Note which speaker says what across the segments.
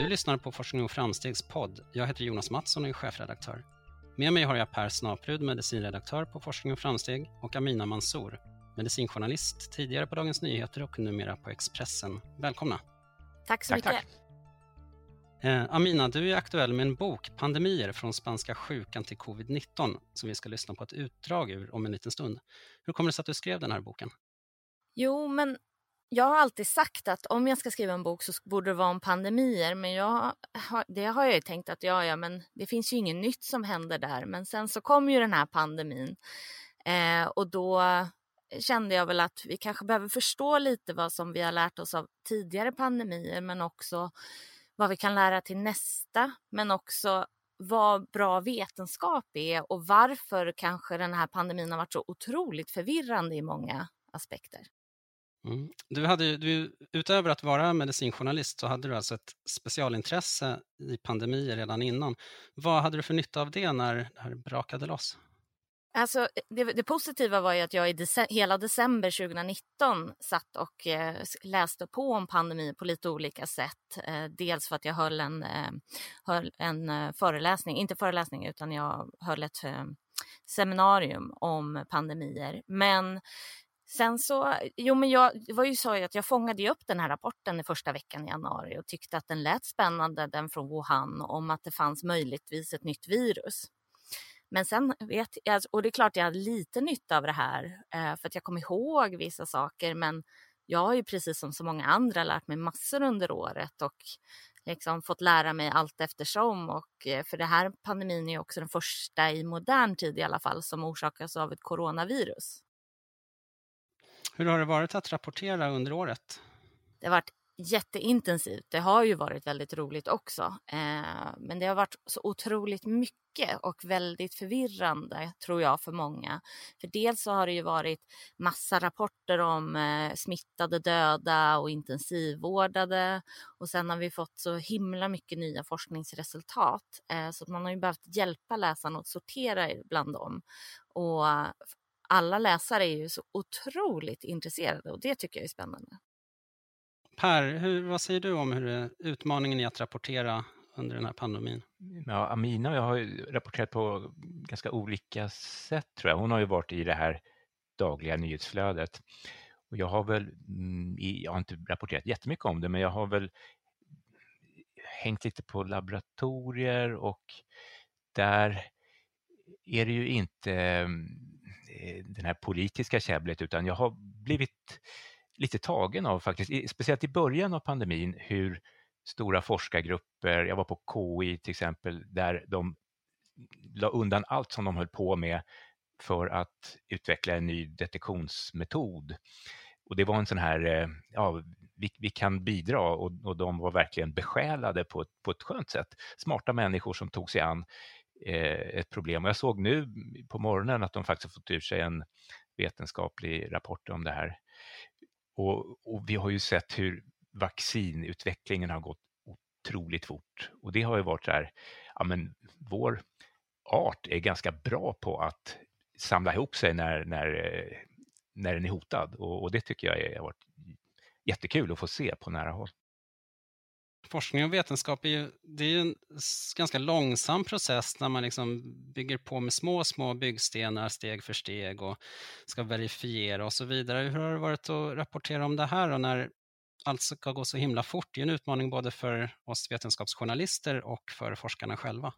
Speaker 1: Du lyssnar på Forskning och framstegs podd. Jag heter Jonas Mattsson och är chefredaktör. Med mig har jag Per Snaprud, medicinredaktör på Forskning och framsteg och Amina Mansour, medicinjournalist, tidigare på Dagens Nyheter och numera på Expressen. Välkomna!
Speaker 2: Tack så tack, mycket!
Speaker 1: Tack. Eh, Amina, du är aktuell med en bok, Pandemier från spanska sjukan till covid-19, som vi ska lyssna på ett utdrag ur om en liten stund. Hur kommer det sig att du skrev den här boken?
Speaker 2: Jo, men jag har alltid sagt att om jag ska skriva en bok så borde det vara om pandemier. Men jag, det har jag ju tänkt att ja, ja, men det finns ju inget nytt som händer där. Men sen så kom ju den här pandemin eh, och då kände jag väl att vi kanske behöver förstå lite vad som vi har lärt oss av tidigare pandemier, men också vad vi kan lära till nästa, men också vad bra vetenskap är och varför kanske den här pandemin har varit så otroligt förvirrande i många aspekter.
Speaker 1: Mm. Du hade, du, utöver att vara medicinjournalist så hade du alltså ett specialintresse i pandemier redan innan. Vad hade du för nytta av det när det här brakade loss?
Speaker 2: Alltså, det, det, positiva var ju att jag i dece hela december 2019 satt och eh, läste på om pandemin på lite olika sätt. Eh, dels för att jag höll en, eh, höll en eh, föreläsning, inte föreläsning utan jag höll ett eh, seminarium om pandemier. Men Sen så, jo men jag det var ju så att jag fångade upp den här rapporten i första veckan i januari och tyckte att den lät spännande, den från Wuhan, om att det fanns möjligtvis ett nytt virus. Men sen vet jag, alltså, och det är klart jag hade lite nytta av det här, eh, för att jag kom ihåg vissa saker, men jag har ju precis som så många andra lärt mig massor under året och liksom fått lära mig allt eftersom. Och, eh, för det här pandemin är också den första i modern tid i alla fall som orsakas av ett coronavirus.
Speaker 1: Hur har det varit att rapportera under året?
Speaker 2: Det har varit jätteintensivt. Det har ju varit väldigt roligt också. Eh, men det har varit så otroligt mycket och väldigt förvirrande tror jag för många. För dels så har det ju varit massa rapporter om eh, smittade, döda och intensivvårdade. Och sen har vi fått så himla mycket nya forskningsresultat. Eh, så man har ju behövt hjälpa läsarna att sortera bland dem. Och eh, alla läsare är ju så otroligt intresserade och det tycker jag är spännande.
Speaker 1: Per, hur, vad säger du om hur det, utmaningen i att rapportera under den här pandemin?
Speaker 3: Ja, Amina och jag har ju rapporterat på ganska olika sätt tror jag. Hon har ju varit i det här dagliga nyhetsflödet. Och jag har väl, mm, jag har inte rapporterat jättemycket om det, men jag har väl hängt lite på laboratorier och där är det ju inte det den här politiska käbblet utan jag har blivit lite tagen av faktiskt, speciellt i början av pandemin, hur stora forskargrupper, jag var på KI till exempel, där de la undan allt som de höll på med för att utveckla en ny detektionsmetod. Och det var en sån här, eh, ja, vi, vi kan bidra och, och de var verkligen besjälade på ett, på ett skönt sätt. Smarta människor som tog sig an Eh, ett problem. Och jag såg nu på morgonen att de faktiskt fått ur sig en vetenskaplig rapport om det här. Och, och vi har ju sett hur vaccinutvecklingen har gått otroligt fort. Och det har ju varit så här, ja men vår art är ganska bra på att samla ihop sig när, när, när den är hotad. Och, och det tycker jag har varit jättekul att få se på nära håll
Speaker 1: forskning och vetenskap är ju, det är ju en ganska långsam process när man liksom bygger på med små, små byggstenar steg för steg och ska verifiera och så vidare. Hur har det varit att rapportera om det här och när allt ska gå så himla fort? Det är en utmaning både för oss vetenskapsjournalister och för forskarna själva.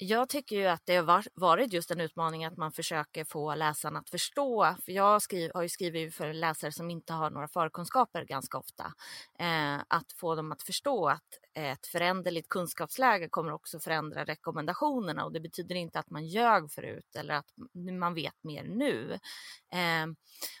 Speaker 2: Jag tycker ju att det har varit just en utmaning att man försöker få läsarna att förstå. För jag skriv, har ju skrivit för läsare som inte har några förkunskaper ganska ofta. Eh, att få dem att förstå att ett föränderligt kunskapsläge kommer också förändra rekommendationerna och det betyder inte att man ljög förut eller att man vet mer nu. Eh,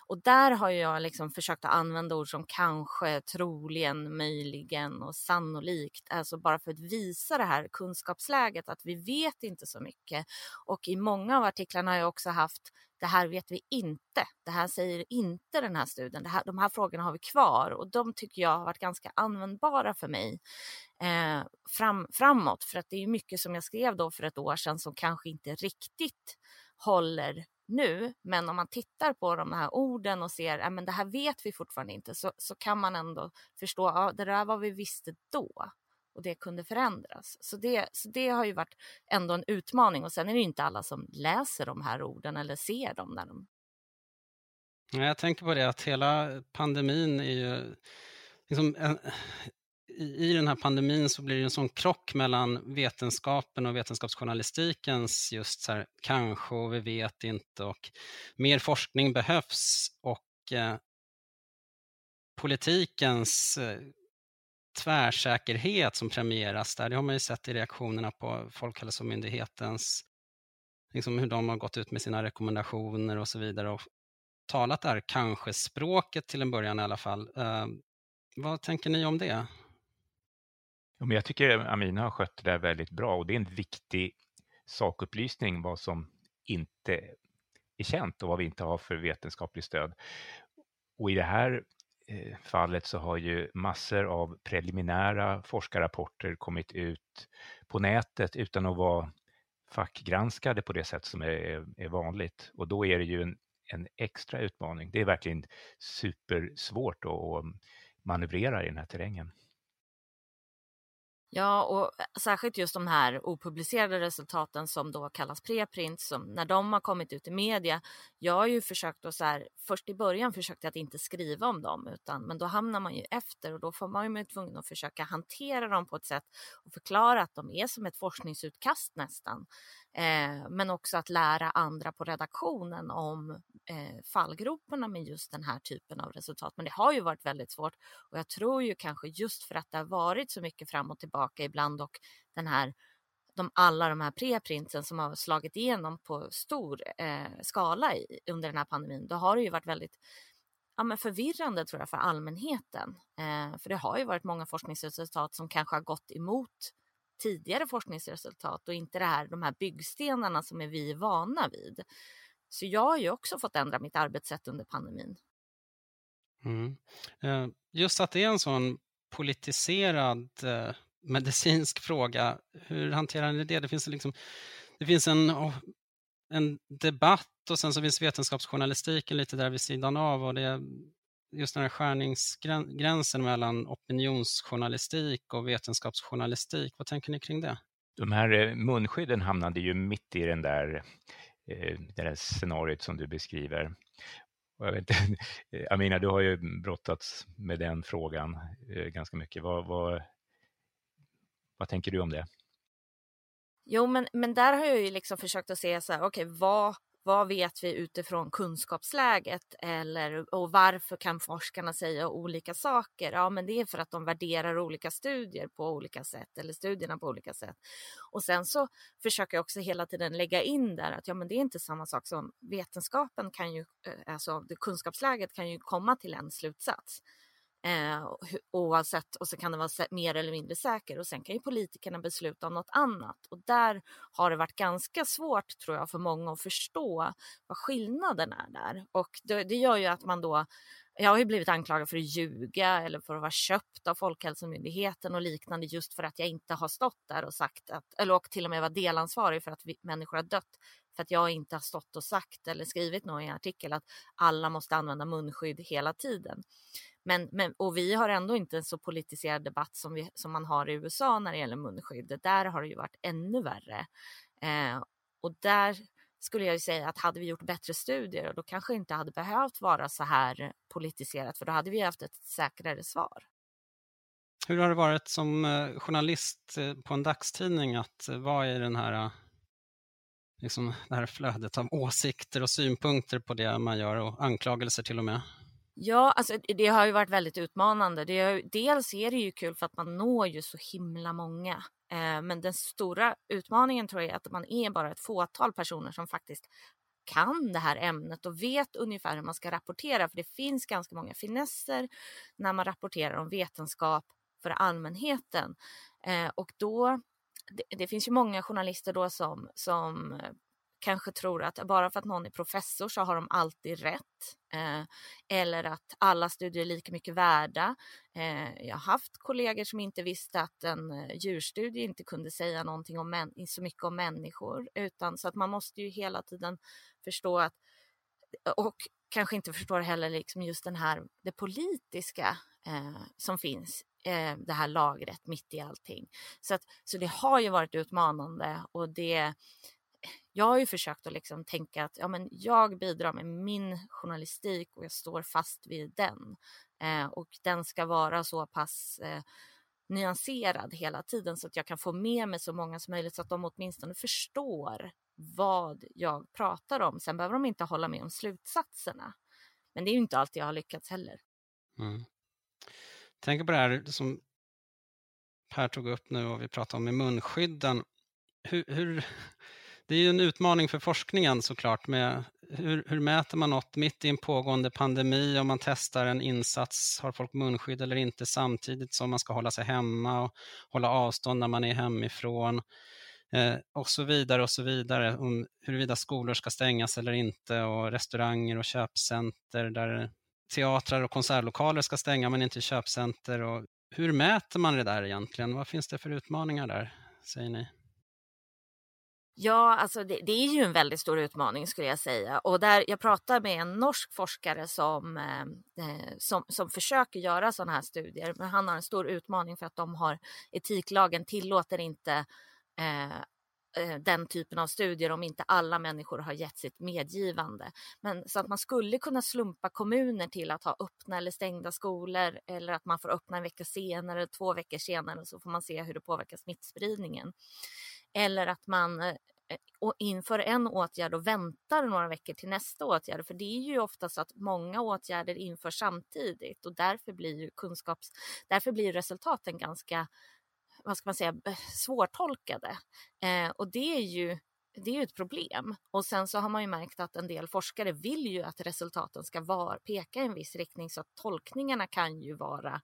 Speaker 2: och där har jag liksom försökt att använda ord som kanske, troligen, möjligen och sannolikt, alltså bara för att visa det här kunskapsläget att vi vet vet inte så mycket. Och i många av artiklarna har jag också haft det här vet vi inte. Det här säger inte den här studien. Det här, de här frågorna har vi kvar och de tycker jag har varit ganska användbara för mig eh, fram, framåt. För att det är mycket som jag skrev då för ett år sedan som kanske inte riktigt håller nu. Men om man tittar på de här orden och ser att det här vet vi fortfarande inte så, så kan man ändå förstå att ja, det där var vi visste då och det kunde förändras. Så det, så det har ju varit ändå en utmaning och sen är det ju inte alla som läser de här orden eller ser dem när de
Speaker 1: jag tänker på det att hela pandemin är ju liksom en, i, den här pandemin så blir det en sån krock mellan vetenskapen och vetenskapsjournalistikens just så här, kanske och vi vet inte och mer forskning behövs och eh, politikens eh, tvärsäkerhet som premieras där. Det har man ju sett i reaktionerna på Folkhälsomyndighetens, liksom hur de har gått ut med sina rekommendationer och så vidare och talat där kanske-språket till en början i alla fall. Eh, vad tänker ni om det?
Speaker 3: Ja, men jag tycker Amina har skött det där väldigt bra och det är en viktig sakupplysning vad som inte är känt och vad vi inte har för vetenskapligt stöd. Och i det här Eh, fallet så har ju massor av preliminära forskarrapporter kommit ut på nätet utan att vara fackgranskade på det sätt som är, är vanligt. Och då är det ju en, en extra utmaning. Det är verkligen supersvårt att manövrera i den här terrängen.
Speaker 2: Ja, och eh, särskilt just de här opublicerade resultaten som då kallas preprint, som när de har kommit ut i media. Jag har ju försökt att så här, först i början försökte jag att inte skriva om dem, utan, men då hamnar man ju efter och då får man ju tvungen att försöka hantera dem på ett sätt och förklara att de är som ett forskningsutkast nästan. Eh, men också att lära andra på redaktionen om eh, fallgroparna med just den här typen av resultat. Men det har ju varit väldigt svårt och jag tror ju kanske just för att det har varit så mycket fram och tillbaka ibland och den här de, alla de här preprinten som har slagit igenom på stor eh, skala i, under den här pandemin, då har det ju varit väldigt ja, men förvirrande tror jag för allmänheten. Eh, för det har ju varit många forskningsresultat som kanske har gått emot tidigare forskningsresultat och inte det här, de här byggstenarna som är vi vana vid. Så jag har ju också fått ändra mitt arbetssätt under pandemin.
Speaker 1: Mm. Eh, just att det är en sån politiserad eh, medicinsk fråga, hur hanterar ni det? Det finns, liksom, det finns en, oh, en debatt och sen så finns vetenskapsjournalistiken lite där vid sidan av och det just den här skärningsgränsen mellan opinionsjournalistik och vetenskapsjournalistik. Vad tänker ni kring det?
Speaker 3: De här eh, munskydden hamnade ju mitt i den där, eh, det där scenariot som du beskriver. jag vet, Amina, du har ju brottats med den frågan eh, ganska mycket. Vad, vad, vad tänker du om det?
Speaker 2: Jo, men, men där har jag ju liksom försökt att se så här, okej, okay, vad vad vet vi utifrån kunskapsläget eller och varför kan forskarna säga olika saker? Ja, men det är för att de värderar olika studier på olika sätt eller studierna på olika sätt. Och sen så försöker jag också hela tiden lägga in där att ja, men det är inte samma sak som vetenskapen kan ju, eh, alltså kunskapsläget kan ju komma till en slutsats. Eh, oavsett, och så kan den vara mer eller mindre säker. Och sen kan ju politikerna besluta om något annat. Och där har det varit ganska svårt tror jag för många att förstå vad skillnaden är där. Och det, det gör ju att man då jag har ju blivit anklagad för att ljuga eller för att vara köpt av Folkhälsomyndigheten och liknande just för att jag inte har stått där och sagt att, eller och till och med var delansvarig för att vi, människor har dött för att jag inte har stått och sagt eller skrivit någon i en artikel att alla måste använda munskydd hela tiden. Men, men, och vi har ändå inte en så politiserad debatt som, vi, som man har i USA när det gäller munskydd. Där har det ju varit ännu värre. Eh, och där skulle jag säga att hade vi gjort bättre studier då kanske det inte hade behövt vara så här politiserat för då hade vi haft ett säkrare svar.
Speaker 1: Hur har det varit som eh, journalist eh, på en dagstidning att eh, vara i den här, liksom, det här flödet av åsikter och synpunkter på det man gör och anklagelser till och med?
Speaker 2: Ja, alltså det har ju varit väldigt utmanande. Det är, dels är det ju kul för att man når ju så himla många. Eh, men den stora utmaningen tror jag är att man är bara ett fåtal personer som faktiskt kan det här ämnet och vet ungefär hur man ska rapportera. För det finns ganska många finesser när man rapporterar om vetenskap för allmänheten. Eh, och då, det, det, finns ju många journalister då som, som eh, kanske tror att bara för att någon är professor så har de alltid rätt. Eh, eller att alla studier är lika mycket värda. Eh, jag har haft kollegor som inte visste att en eh, djurstudie inte kunde säga någonting om så mycket om människor. Utan, så att man måste ju hela tiden förstå att och kanske inte förstår heller liksom just den här, det politiska eh, som finns eh, det här lagret mitt i allting. Så, att, så det har ju varit utmanande och det jag har ju försökt att liksom tänka att ja, men jag bidrar med min journalistik och jag står fast vid den. Eh, och den ska vara så pass eh, nyanserad hela tiden så att jag kan få med mig så många som möjligt så att de åtminstone förstår vad jag pratar om. Sen behöver de inte hålla med om slutsatserna. Men det är ju inte alltid jag har lyckats heller. Mm.
Speaker 1: Tänk på det här som Per tog upp nu och vi pratade om med munskydden. Hur, hur, det är ju en utmaning för forskningen såklart. Med hur, hur, mäter man något mitt i en pågående pandemi om man testar en insats? Har folk munskydd eller inte samtidigt som man ska hålla sig hemma och hålla avstånd när man är hemifrån? Eh, och så vidare och så vidare. Om huruvida skolor ska stängas eller inte och restauranger och köpcenter där teatrar och konsertlokaler ska stänga men inte köpcenter. Och hur mäter man det där egentligen? Vad finns det för utmaningar där, säger ni?
Speaker 2: Ja, alltså det, det, är ju en väldigt stor utmaning skulle jag säga. Och där jag pratar med en norsk forskare som, eh, eh som, som försöker göra sådana här studier. Men han har en stor utmaning för att de har etiklagen tillåter inte eh, eh, den typen av studier om inte alla människor har gett sitt medgivande. Men så att man skulle kunna slumpa kommuner till att ha öppna eller stängda skolor eller att man får öppna en vecka senare, två veckor senare så får man se hur det påverkar smittspridningen. Eller att man eh, eh, och inför en åtgärd och väntar några veckor till nästa åtgärd. För det är ju ofta så att många åtgärder införs samtidigt och därför blir kunskaps, därför blir resultaten ganska vad ska man säga, svårtolkade. Eh, och det är ju det är ju ett problem. Och sen så har man ju märkt att en del forskare vill ju att resultaten ska var, peka i en viss riktning så att tolkningarna kan ju vara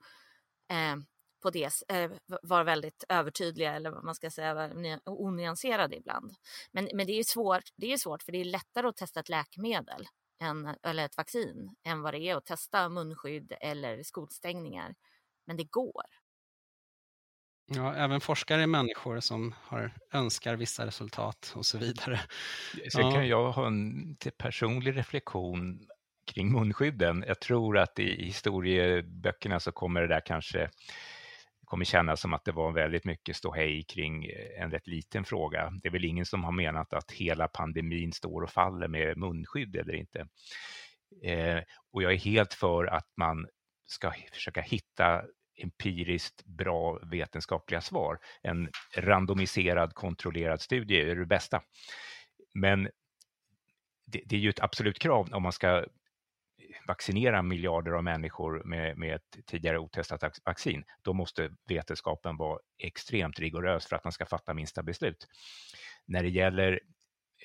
Speaker 2: eh, på det, eh, vara väldigt övertydliga eller vad man ska säga, onyanserade ibland. Men, men det är svårt, det är svårt för det är lättare att testa ett läkemedel än, eller ett vaccin än vad det är att testa munskydd eller skolstängningar. Men det går.
Speaker 1: Ja, även forskare är människor som har, önskar vissa resultat och så vidare.
Speaker 3: Sen ja. kan jag ha en personlig reflektion kring munskydden. Jag tror att i historieböckerna så kommer det där kanske kommer kännas som att det var väldigt mycket ståhej kring eh, en rätt liten fråga. Det är väl ingen som har menat att hela pandemin står och faller med munskydd eller inte. Eh, och jag är helt för att man ska försöka hitta empiriskt bra vetenskapliga svar. En randomiserad kontrollerad studie är det bästa. Men det, det är ju ett absolut krav om man ska vaccinera miljarder av människor med, med ett tidigare otestat vaccin, då måste vetenskapen vara extremt rigorös för att man ska fatta minsta beslut. När det gäller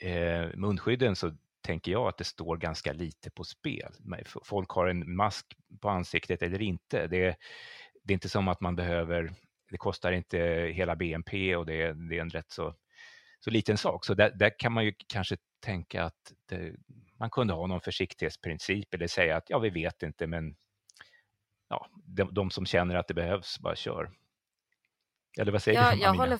Speaker 3: eh, munskydden så tänker jag att det står ganska lite på spel. Folk har en mask på ansiktet eller inte. Det, det är inte som att man behöver, det kostar inte hela BNP och det, det är en rätt så, så liten sak. Så där, där kan man ju kanske tänka att det, man kunde ha någon försiktighetsprincip eller säga att ja, vi vet inte, men ja, de, de som känner att det behövs, bara kör. Eller vad säger
Speaker 2: ja,
Speaker 3: du?
Speaker 2: Jag håller,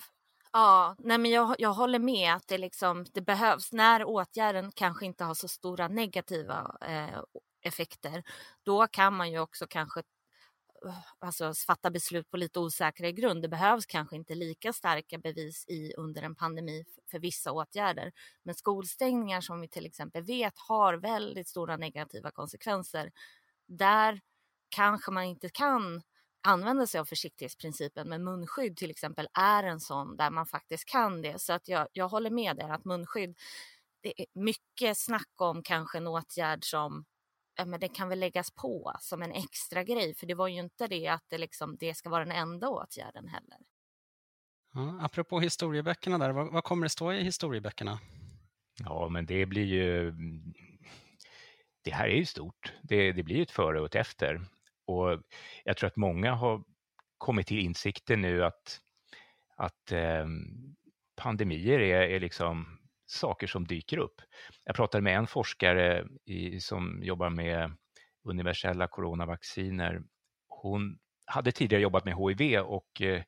Speaker 2: ja, nej men jag, jag håller med att det, liksom, det behövs när åtgärden kanske inte har så stora negativa eh, effekter. Då kan man ju också kanske alltså, fatta beslut på lite osäkrare grund. Det behövs kanske inte lika starka bevis i under en pandemi för vissa åtgärder. Men skolstängningar som vi till exempel vet har väldigt stora negativa konsekvenser. Där kanske man inte kan använda sig av försiktighetsprincipen, men munskydd till exempel är en sån där man faktiskt kan det. Så att jag, jag håller med er att munskydd, det är mycket snack om kanske en åtgärd som men det kan väl läggas på som en extra grej, för det var ju inte det att det, liksom, det ska vara den enda åtgärden heller.
Speaker 1: Ja, apropå historieböckerna där, vad, vad kommer det stå i historieböckerna?
Speaker 3: Ja, men det blir ju... Det här är ju stort. Det, det blir ett före och ett efter. Och jag tror att många har kommit till insikten nu att, att eh, pandemier är, är liksom saker som dyker upp. Jag pratade med en forskare i, som jobbar med universella coronavacciner. Hon hade tidigare jobbat med HIV och, eh,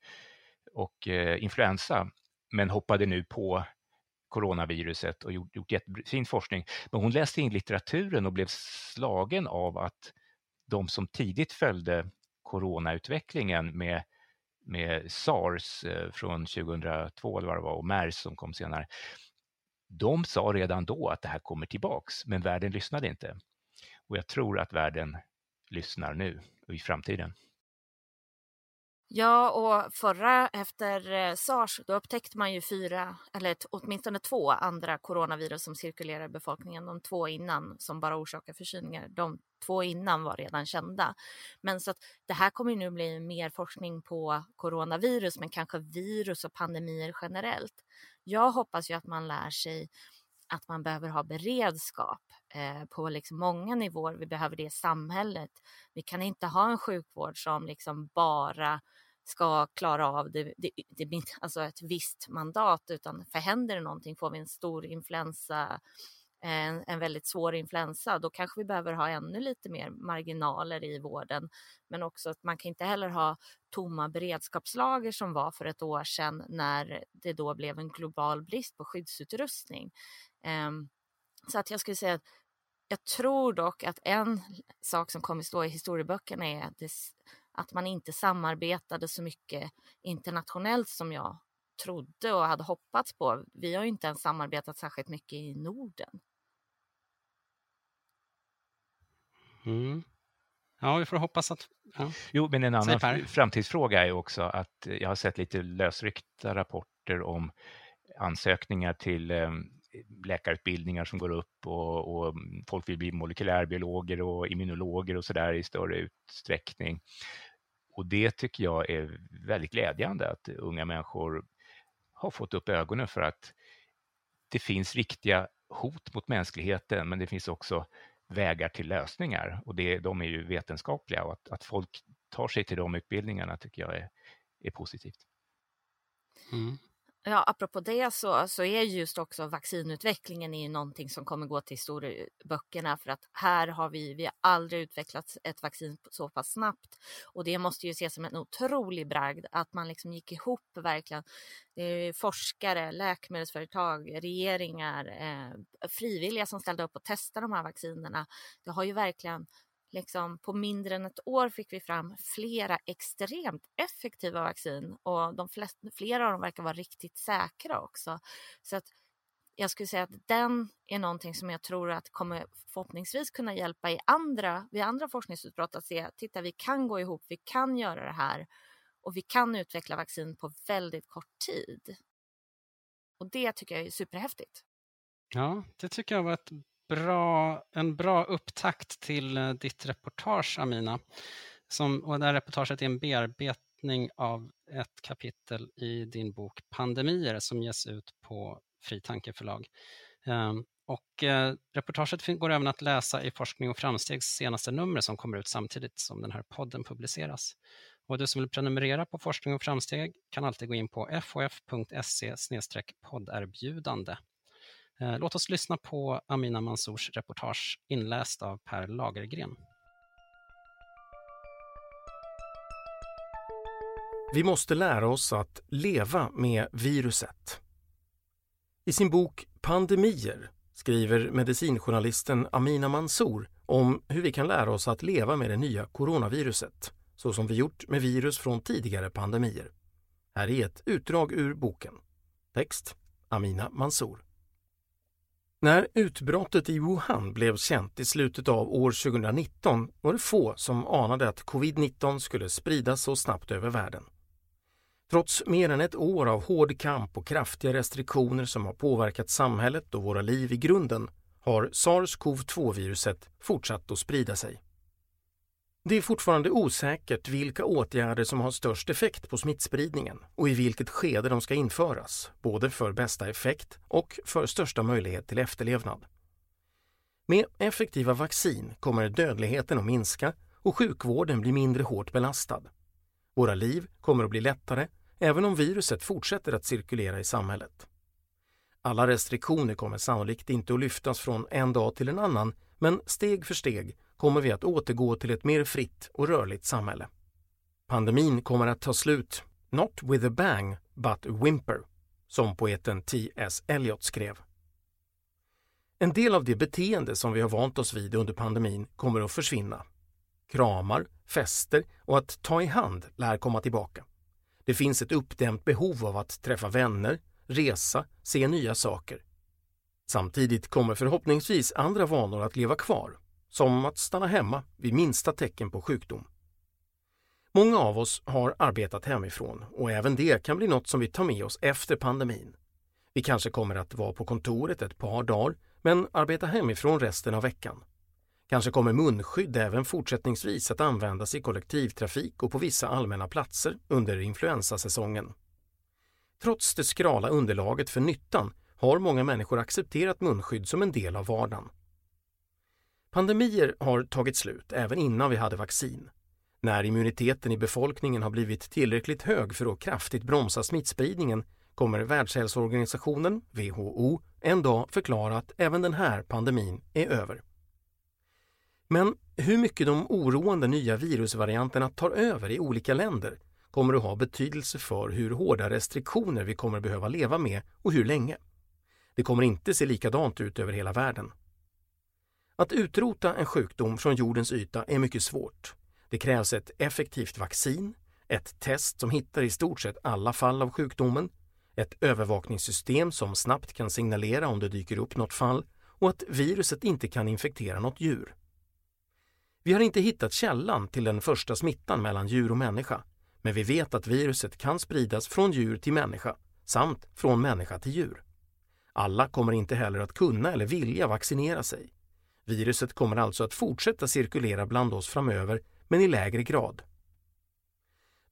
Speaker 3: och eh, influensa, men hoppade nu på coronaviruset och gjort, gjort jättefin forskning. Men hon läste in litteraturen och blev slagen av att de som tidigt följde coronautvecklingen med, med sars eh, från 2002 eller vad det var och mers som kom senare. De sa redan då att det här kommer tillbaks, men världen lyssnade inte. Och jag tror att världen lyssnar nu och i framtiden.
Speaker 2: Ja, och förra efter eh, sars, då upptäckte man ju fyra, eller åtminstone två andra coronavirus som cirkulerar i befolkningen. De två innan som bara orsakar förkylningar, de två innan var redan kända. Men så att det här kommer nu bli mer forskning på coronavirus, men kanske virus och pandemier generellt. Jag hoppas ju att man lär sig att man behöver ha beredskap eh, på liksom många nivåer. Vi behöver det i samhället. Vi kan inte ha en sjukvård som liksom bara ska klara av det, det, det, alltså ett visst mandat utan för händer det någonting, får vi en stor influensa, en, en väldigt svår influensa, då kanske vi behöver ha ännu lite mer marginaler i vården. Men också att man kan inte heller ha tomma beredskapslager som var för ett år sedan när det då blev en global brist på skyddsutrustning. Ehm, så att jag skulle säga att jag tror dock att en sak som kommer stå i historieböckerna är att det att man inte samarbetade så mycket internationellt som jag trodde och hade hoppats på. Vi har ju inte ens samarbetat särskilt mycket i Norden.
Speaker 1: Mm. Ja, vi får hoppas att... Ja.
Speaker 3: Jo, men en annan framtidsfråga är också att jag har sett lite lösryckta rapporter om ansökningar till eh, läkarutbildningar som går upp och, och, folk vill bli molekylärbiologer och immunologer och sådär i större utsträckning. Och det tycker jag är väldigt glädjande att unga människor har fått upp ögonen för att det finns riktiga hot mot mänskligheten, men det finns också vägar till lösningar och det, de är ju vetenskapliga och att, att folk tar sig till de utbildningarna tycker jag är, är positivt.
Speaker 2: Mm. Ja, apropå det så, så är just också vaccinutvecklingen är någonting som kommer gå till historieböckerna eh, för att här har vi, vi har aldrig utvecklat ett vaccin så pass snabbt och det måste ju ses som en otrolig bragd att man liksom gick ihop verkligen. Eh, forskare, läkemedelsföretag, regeringar, eh, frivilliga som ställde upp och testade de här vaccinerna. Det har ju verkligen liksom på mindre än ett år fick vi fram flera extremt effektiva vaccin och de flest, flera av dem verkar vara riktigt säkra också. Så att jag skulle säga att den är någonting som jag tror att kommer förhoppningsvis kunna hjälpa i andra, vid andra forskningsutbrott att se, titta vi kan gå ihop, vi kan göra det här och vi kan utveckla vaccin på väldigt kort tid. Och det tycker jag är superhäftigt.
Speaker 1: Ja, det tycker jag var ett bra, en bra upptakt till eh, ditt reportage, Amina. Som, och det här reportaget är en bearbetning av ett kapitel i din bok Pandemier som ges ut på Fri Tankeförlag. Ehm, och eh, reportaget går även att läsa i Forskning och framstegs senaste nummer som kommer ut samtidigt som den här podden publiceras. Och du som vill prenumerera på Forskning och framsteg kan alltid gå in på fof.se podderbjudande Eh, låt oss lyssna på Amina Mansours reportage inläst av Per Lagergren.
Speaker 4: Vi måste lära oss att leva med viruset. I sin bok Pandemier skriver medicinjournalisten Amina Mansour om hur vi kan lära oss att leva med det nya coronaviruset, så som vi gjort med virus från tidigare pandemier. Här är ett utdrag ur boken. Text Amina Mansour. När utbrottet i Wuhan blev känt i slutet av år 2019 var det få som anade att covid-19 skulle spridas så snabbt över världen. Trots mer än ett år av hård kamp och kraftiga restriktioner som har påverkat samhället och våra liv i grunden har sars-cov-2-viruset fortsatt att sprida sig. Det är fortfarande osäkert vilka åtgärder som har störst effekt på smittspridningen och i vilket skede de ska införas, både för bästa effekt och för största möjlighet till efterlevnad. Med effektiva vaccin kommer dödligheten att minska och sjukvården bli mindre hårt belastad. Våra liv kommer att bli lättare även om viruset fortsätter att cirkulera i samhället. Alla restriktioner kommer sannolikt inte att lyftas från en dag till en annan men steg för steg kommer vi att återgå till ett mer fritt och rörligt samhälle. Pandemin kommer att ta slut, not with a bang, but a whimper, som poeten T.S. Eliot skrev. En del av det beteende som vi har vant oss vid under pandemin kommer att försvinna. Kramar, fester och att ta i hand lär komma tillbaka. Det finns ett uppdämt behov av att träffa vänner, resa, se nya saker. Samtidigt kommer förhoppningsvis andra vanor att leva kvar, som att stanna hemma vid minsta tecken på sjukdom. Många av oss har arbetat hemifrån och även det kan bli något som vi tar med oss efter pandemin. Vi kanske kommer att vara på kontoret ett par dagar men arbeta hemifrån resten av veckan. Kanske kommer munskydd även fortsättningsvis att användas i kollektivtrafik och på vissa allmänna platser under influensasäsongen. Trots det skrala underlaget för nyttan har många människor accepterat munskydd som en del av vardagen. Pandemier har tagit slut även innan vi hade vaccin. När immuniteten i befolkningen har blivit tillräckligt hög för att kraftigt bromsa smittspridningen kommer Världshälsoorganisationen, WHO, en dag förklara att även den här pandemin är över. Men hur mycket de oroande nya virusvarianterna tar över i olika länder kommer att ha betydelse för hur hårda restriktioner vi kommer behöva leva med och hur länge. Det kommer inte se likadant ut över hela världen. Att utrota en sjukdom från jordens yta är mycket svårt. Det krävs ett effektivt vaccin, ett test som hittar i stort sett alla fall av sjukdomen, ett övervakningssystem som snabbt kan signalera om det dyker upp något fall och att viruset inte kan infektera något djur. Vi har inte hittat källan till den första smittan mellan djur och människa, men vi vet att viruset kan spridas från djur till människa samt från människa till djur. Alla kommer inte heller att kunna eller vilja vaccinera sig. Viruset kommer alltså att fortsätta cirkulera bland oss framöver, men i lägre grad.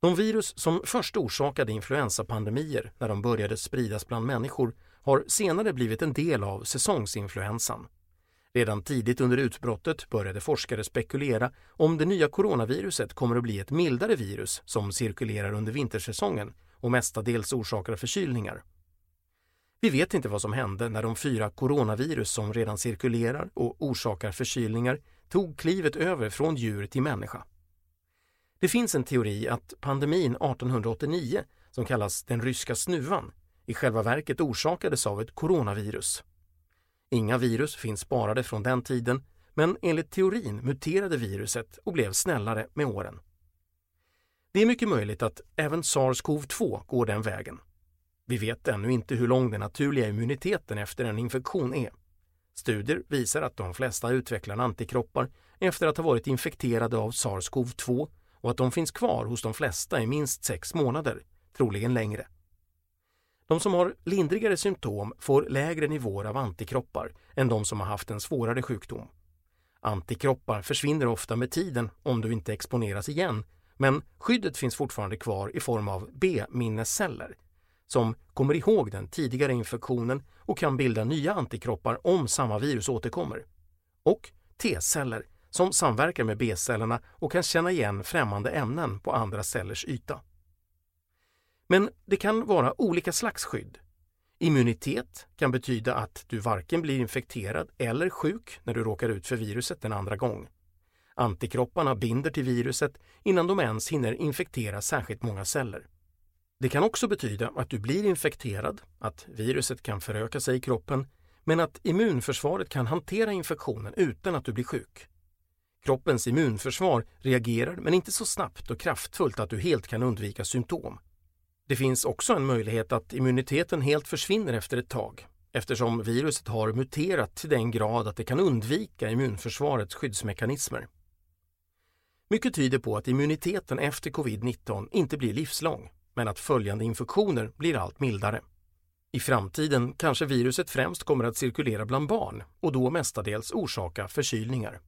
Speaker 4: De virus som först orsakade influensapandemier när de började spridas bland människor har senare blivit en del av säsongsinfluensan. Redan tidigt under utbrottet började forskare spekulera om det nya coronaviruset kommer att bli ett mildare virus som cirkulerar under vintersäsongen och mestadels orsakar förkylningar. Vi vet inte vad som hände när de fyra coronavirus som redan cirkulerar och orsakar förkylningar tog klivet över från djur till människa. Det finns en teori att pandemin 1889, som kallas den ryska snuvan, i själva verket orsakades av ett coronavirus. Inga virus finns sparade från den tiden, men enligt teorin muterade viruset och blev snällare med åren. Det är mycket möjligt att även sars-cov-2 går den vägen. Vi vet ännu inte hur lång den naturliga immuniteten efter en infektion är. Studier visar att de flesta utvecklar antikroppar efter att ha varit infekterade av sars-cov-2 och att de finns kvar hos de flesta i minst sex månader, troligen längre. De som har lindrigare symptom får lägre nivåer av antikroppar än de som har haft en svårare sjukdom. Antikroppar försvinner ofta med tiden om du inte exponeras igen, men skyddet finns fortfarande kvar i form av B-minnesceller som kommer ihåg den tidigare infektionen och kan bilda nya antikroppar om samma virus återkommer. Och T-celler som samverkar med B-cellerna och kan känna igen främmande ämnen på andra cellers yta. Men det kan vara olika slags skydd. Immunitet kan betyda att du varken blir infekterad eller sjuk när du råkar ut för viruset en andra gång. Antikropparna binder till viruset innan de ens hinner infektera särskilt många celler. Det kan också betyda att du blir infekterad, att viruset kan föröka sig i kroppen, men att immunförsvaret kan hantera infektionen utan att du blir sjuk. Kroppens immunförsvar reagerar men inte så snabbt och kraftfullt att du helt kan undvika symptom. Det finns också en möjlighet att immuniteten helt försvinner efter ett tag eftersom viruset har muterat till den grad att det kan undvika immunförsvarets skyddsmekanismer. Mycket tyder på att immuniteten efter covid-19 inte blir livslång men att följande infektioner blir allt mildare. I framtiden kanske viruset främst kommer att cirkulera bland barn och då mestadels orsaka förkylningar.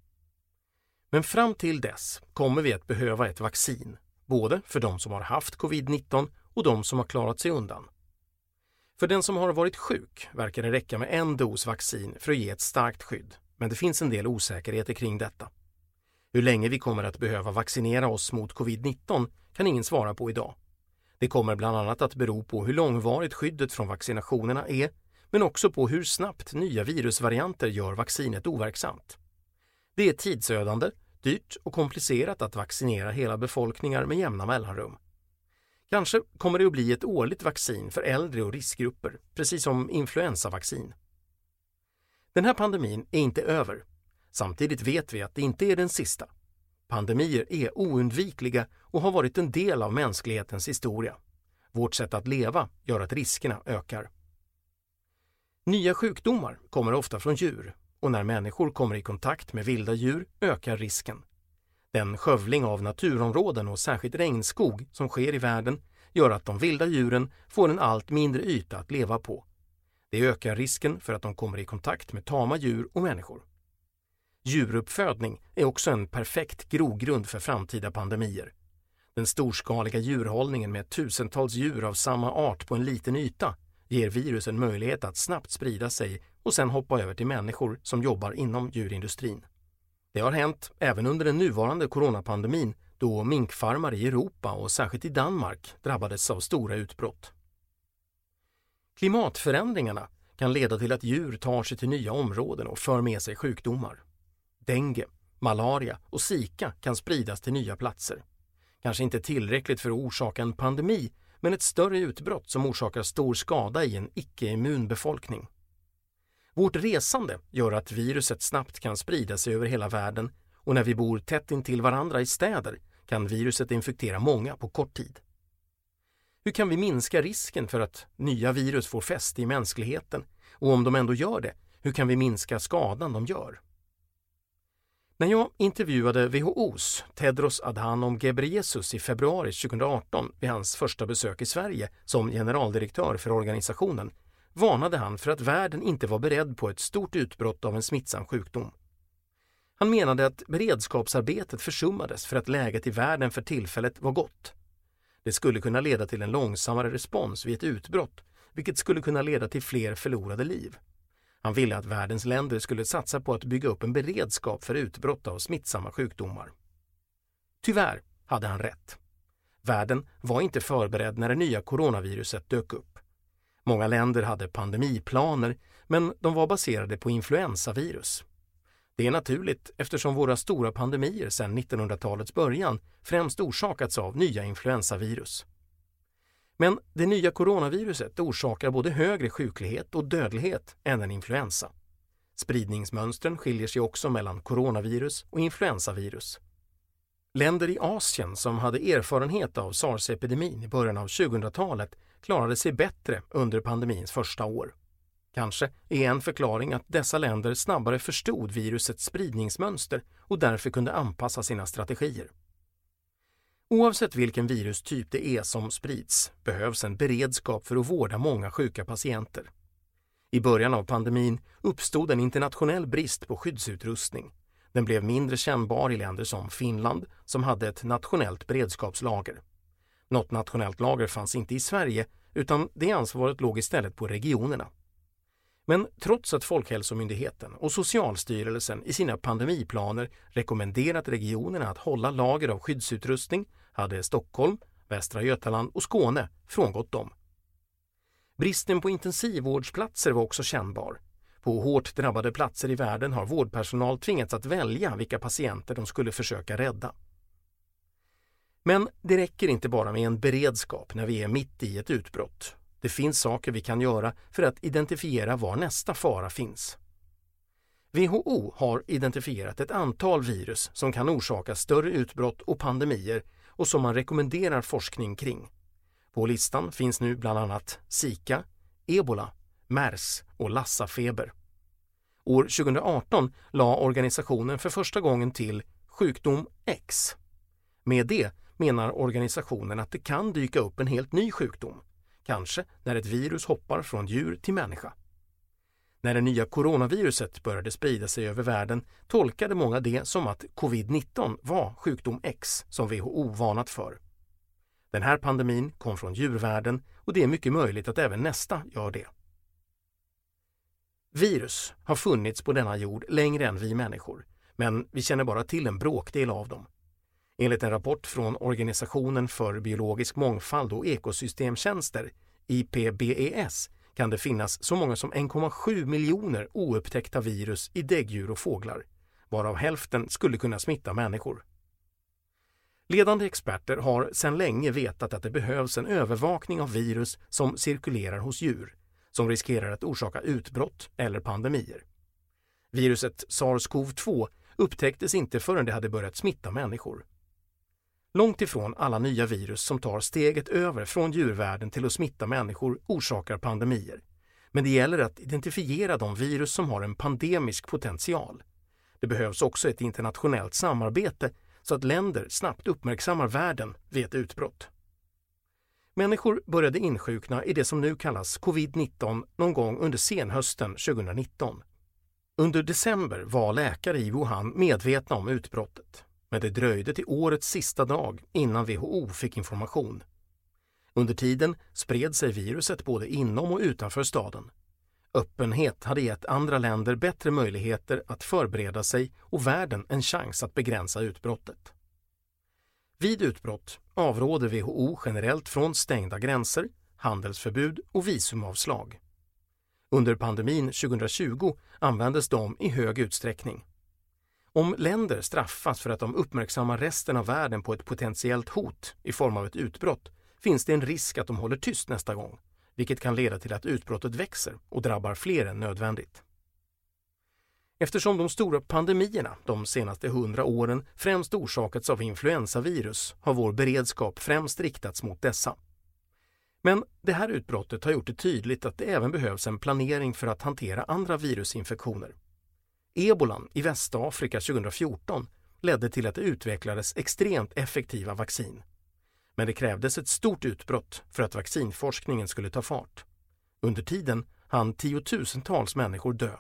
Speaker 4: Men fram till dess kommer vi att behöva ett vaccin, både för de som har haft covid-19 och de som har klarat sig undan. För den som har varit sjuk verkar det räcka med en dos vaccin för att ge ett starkt skydd, men det finns en del osäkerheter kring detta. Hur länge vi kommer att behöva vaccinera oss mot covid-19 kan ingen svara på idag. Det kommer bland annat att bero på hur långvarigt skyddet från vaccinationerna är, men också på hur snabbt nya virusvarianter gör vaccinet overksamt. Det är tidsödande, dyrt och komplicerat att vaccinera hela befolkningar med jämna mellanrum. Kanske kommer det att bli ett årligt vaccin för äldre och riskgrupper, precis som influensavaccin. Den här pandemin är inte över. Samtidigt vet vi att det inte är den sista. Pandemier är oundvikliga och har varit en del av mänsklighetens historia. Vårt sätt att leva gör att riskerna ökar. Nya sjukdomar kommer ofta från djur och när människor kommer i kontakt med vilda djur ökar risken. Den skövling av naturområden och särskilt regnskog som sker i världen gör att de vilda djuren får en allt mindre yta att leva på. Det ökar risken för att de kommer i kontakt med tama djur och människor. Djuruppfödning är också en perfekt grogrund för framtida pandemier. Den storskaliga djurhållningen med tusentals djur av samma art på en liten yta ger virus en möjlighet att snabbt sprida sig och sen hoppa över till människor som jobbar inom djurindustrin. Det har hänt även under den nuvarande coronapandemin då minkfarmare i Europa och särskilt i Danmark drabbades av stora utbrott. Klimatförändringarna kan leda till att djur tar sig till nya områden och för med sig sjukdomar. Dengue, malaria och Zika kan spridas till nya platser. Kanske inte tillräckligt för att orsaka en pandemi, men ett större utbrott som orsakar stor skada i en icke-immun befolkning. Vårt resande gör att viruset snabbt kan sprida sig över hela världen och när vi bor tätt intill varandra i städer kan viruset infektera många på kort tid. Hur kan vi minska risken för att nya virus får fäste i mänskligheten? Och om de ändå gör det, hur kan vi minska skadan de gör? När jag intervjuade WHOs Tedros Adhanom Ghebreyesus i februari 2018 vid hans första besök i Sverige som generaldirektör för organisationen varnade han för att världen inte var beredd på ett stort utbrott av en smittsam sjukdom. Han menade att beredskapsarbetet försummades för att läget i världen för tillfället var gott. Det skulle kunna leda till en långsammare respons vid ett utbrott, vilket skulle kunna leda till fler förlorade liv. Han ville att världens länder skulle satsa på att bygga upp en beredskap för utbrott av smittsamma sjukdomar. Tyvärr hade han rätt. Världen var inte förberedd när det nya coronaviruset dök upp. Många länder hade pandemiplaner, men de var baserade på influensavirus. Det är naturligt eftersom våra stora pandemier sedan 1900-talets början främst orsakats av nya influensavirus. Men det nya coronaviruset orsakar både högre sjuklighet och dödlighet än en influensa. Spridningsmönstren skiljer sig också mellan coronavirus och influensavirus. Länder i Asien som hade erfarenhet av sars-epidemin i början av 2000-talet klarade sig bättre under pandemins första år. Kanske är en förklaring att dessa länder snabbare förstod virusets spridningsmönster och därför kunde anpassa sina strategier. Oavsett vilken virustyp det är som sprids behövs en beredskap för att vårda många sjuka patienter. I början av pandemin uppstod en internationell brist på skyddsutrustning. Den blev mindre kännbar i länder som Finland som hade ett nationellt beredskapslager. Något nationellt lager fanns inte i Sverige utan det ansvaret låg istället på regionerna. Men trots att Folkhälsomyndigheten och Socialstyrelsen i sina pandemiplaner rekommenderat regionerna att hålla lager av skyddsutrustning hade Stockholm, Västra Götaland och Skåne frångått dem. Bristen på intensivvårdsplatser var också kännbar. På hårt drabbade platser i världen har vårdpersonal tvingats att välja vilka patienter de skulle försöka rädda. Men det räcker inte bara med en beredskap när vi är mitt i ett utbrott. Det finns saker vi kan göra för att identifiera var nästa fara finns. WHO har identifierat ett antal virus som kan orsaka större utbrott och pandemier och som man rekommenderar forskning kring. På listan finns nu bland annat Zika, ebola, mers och lassafeber. År 2018 la organisationen för första gången till sjukdom X. Med det menar organisationen att det kan dyka upp en helt ny sjukdom, kanske när ett virus hoppar från djur till människa. När det nya coronaviruset började sprida sig över världen tolkade många det som att covid-19 var sjukdom X som WHO varnat för. Den här pandemin kom från djurvärlden och det är mycket möjligt att även nästa gör det. Virus har funnits på denna jord längre än vi människor, men vi känner bara till en bråkdel av dem. Enligt en rapport från Organisationen för biologisk mångfald och ekosystemtjänster, IPBES, kan det finnas så många som 1,7 miljoner oupptäckta virus i däggdjur och fåglar, varav hälften skulle kunna smitta människor. Ledande experter har sedan länge vetat att det behövs en övervakning av virus som cirkulerar hos djur, som riskerar att orsaka utbrott eller pandemier. Viruset SARS-CoV-2 upptäcktes inte förrän det hade börjat smitta människor. Långt ifrån alla nya virus som tar steget över från djurvärlden till att smitta människor orsakar pandemier. Men det gäller att identifiera de virus som har en pandemisk potential. Det behövs också ett internationellt samarbete så att länder snabbt uppmärksammar världen vid ett utbrott. Människor började insjukna i det som nu kallas covid-19 någon gång under senhösten 2019. Under december var läkare i Wuhan medvetna om utbrottet, men det dröjde till årets sista dag innan WHO fick information. Under tiden spred sig viruset både inom och utanför staden. Öppenhet hade gett andra länder bättre möjligheter att förbereda sig och världen en chans att begränsa utbrottet. Vid utbrott avråder WHO generellt från stängda gränser, handelsförbud och visumavslag. Under pandemin 2020 användes de i hög utsträckning. Om länder straffas för att de uppmärksammar resten av världen på ett potentiellt hot i form av ett utbrott finns det en risk att de håller tyst nästa gång, vilket kan leda till att utbrottet växer och drabbar fler än nödvändigt. Eftersom de stora pandemierna de senaste hundra åren främst orsakats av influensavirus har vår beredskap främst riktats mot dessa. Men det här utbrottet har gjort det tydligt att det även behövs en planering för att hantera andra virusinfektioner. Ebolan i Västafrika 2014 ledde till att det utvecklades extremt effektiva vaccin. Men det krävdes ett stort utbrott för att vaccinforskningen skulle ta fart. Under tiden hann tiotusentals människor dö.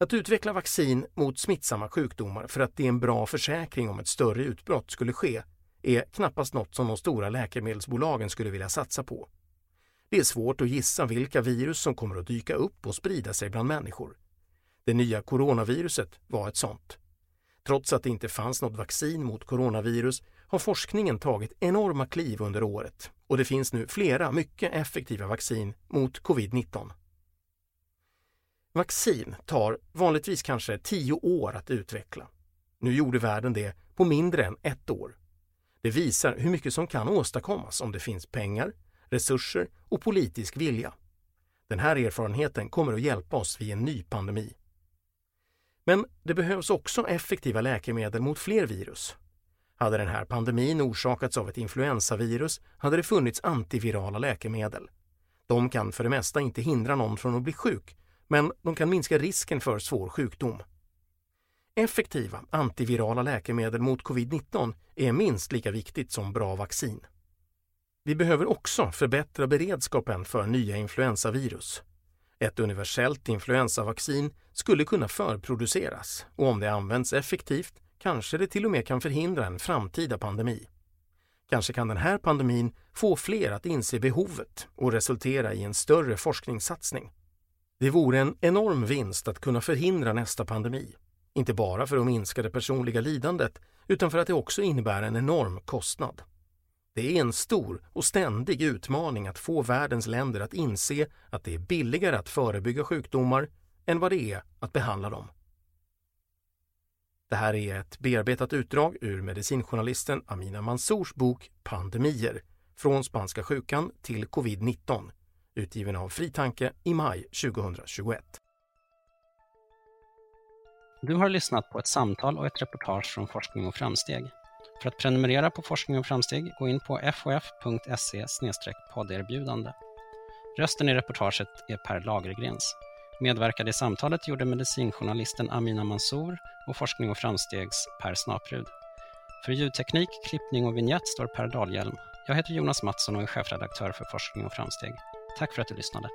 Speaker 4: Att utveckla vaccin mot smittsamma sjukdomar för att det är en bra försäkring om ett större utbrott skulle ske är knappast något som de stora läkemedelsbolagen skulle vilja satsa på. Det är svårt att gissa vilka virus som kommer att dyka upp och sprida sig bland människor. Det nya coronaviruset var ett sånt. Trots att det inte fanns något vaccin mot coronavirus har forskningen tagit enorma kliv under året och det finns nu flera mycket effektiva vaccin mot covid-19. Vaccin tar vanligtvis kanske tio år att utveckla. Nu gjorde världen det på mindre än ett år. Det visar hur mycket som kan åstadkommas om det finns pengar, resurser och politisk vilja. Den här erfarenheten kommer att hjälpa oss vid en ny pandemi. Men det behövs också effektiva läkemedel mot fler virus. Hade den här pandemin orsakats av ett influensavirus hade det funnits antivirala läkemedel. De kan för det mesta inte hindra någon från att bli sjuk men de kan minska risken för svår sjukdom. Effektiva antivirala läkemedel mot covid-19 är minst lika viktigt som bra vaccin. Vi behöver också förbättra beredskapen för nya influensavirus. Ett universellt influensavaccin skulle kunna förproduceras och om det används effektivt kanske det till och med kan förhindra en framtida pandemi. Kanske kan den här pandemin få fler att inse behovet och resultera i en större forskningssatsning. Det vore en enorm vinst att kunna förhindra nästa pandemi. Inte bara för att minska det personliga lidandet utan för att det också innebär en enorm kostnad. Det är en stor och ständig utmaning att få världens länder att inse att det är billigare att förebygga sjukdomar än vad det är att behandla dem. Det här är ett bearbetat utdrag ur medicinjournalisten Amina Mansours bok Pandemier, från spanska sjukan till covid-19 utgiven av Fritanke i maj 2021.
Speaker 1: Du har lyssnat på ett samtal och ett reportage från Forskning och framsteg. För att prenumerera på Forskning och framsteg, gå in på fof.se podderbjudande. Rösten i reportaget är Per Lagergrens. Medverkade i samtalet gjorde medicinjournalisten Amina Mansour och Forskning och framstegs Per Snaprud. För ljudteknik, klippning och vignett står Per Dahlhjelm. Jag heter Jonas Mattsson och är chefredaktör för Forskning och framsteg. Tack för att du lyssnade.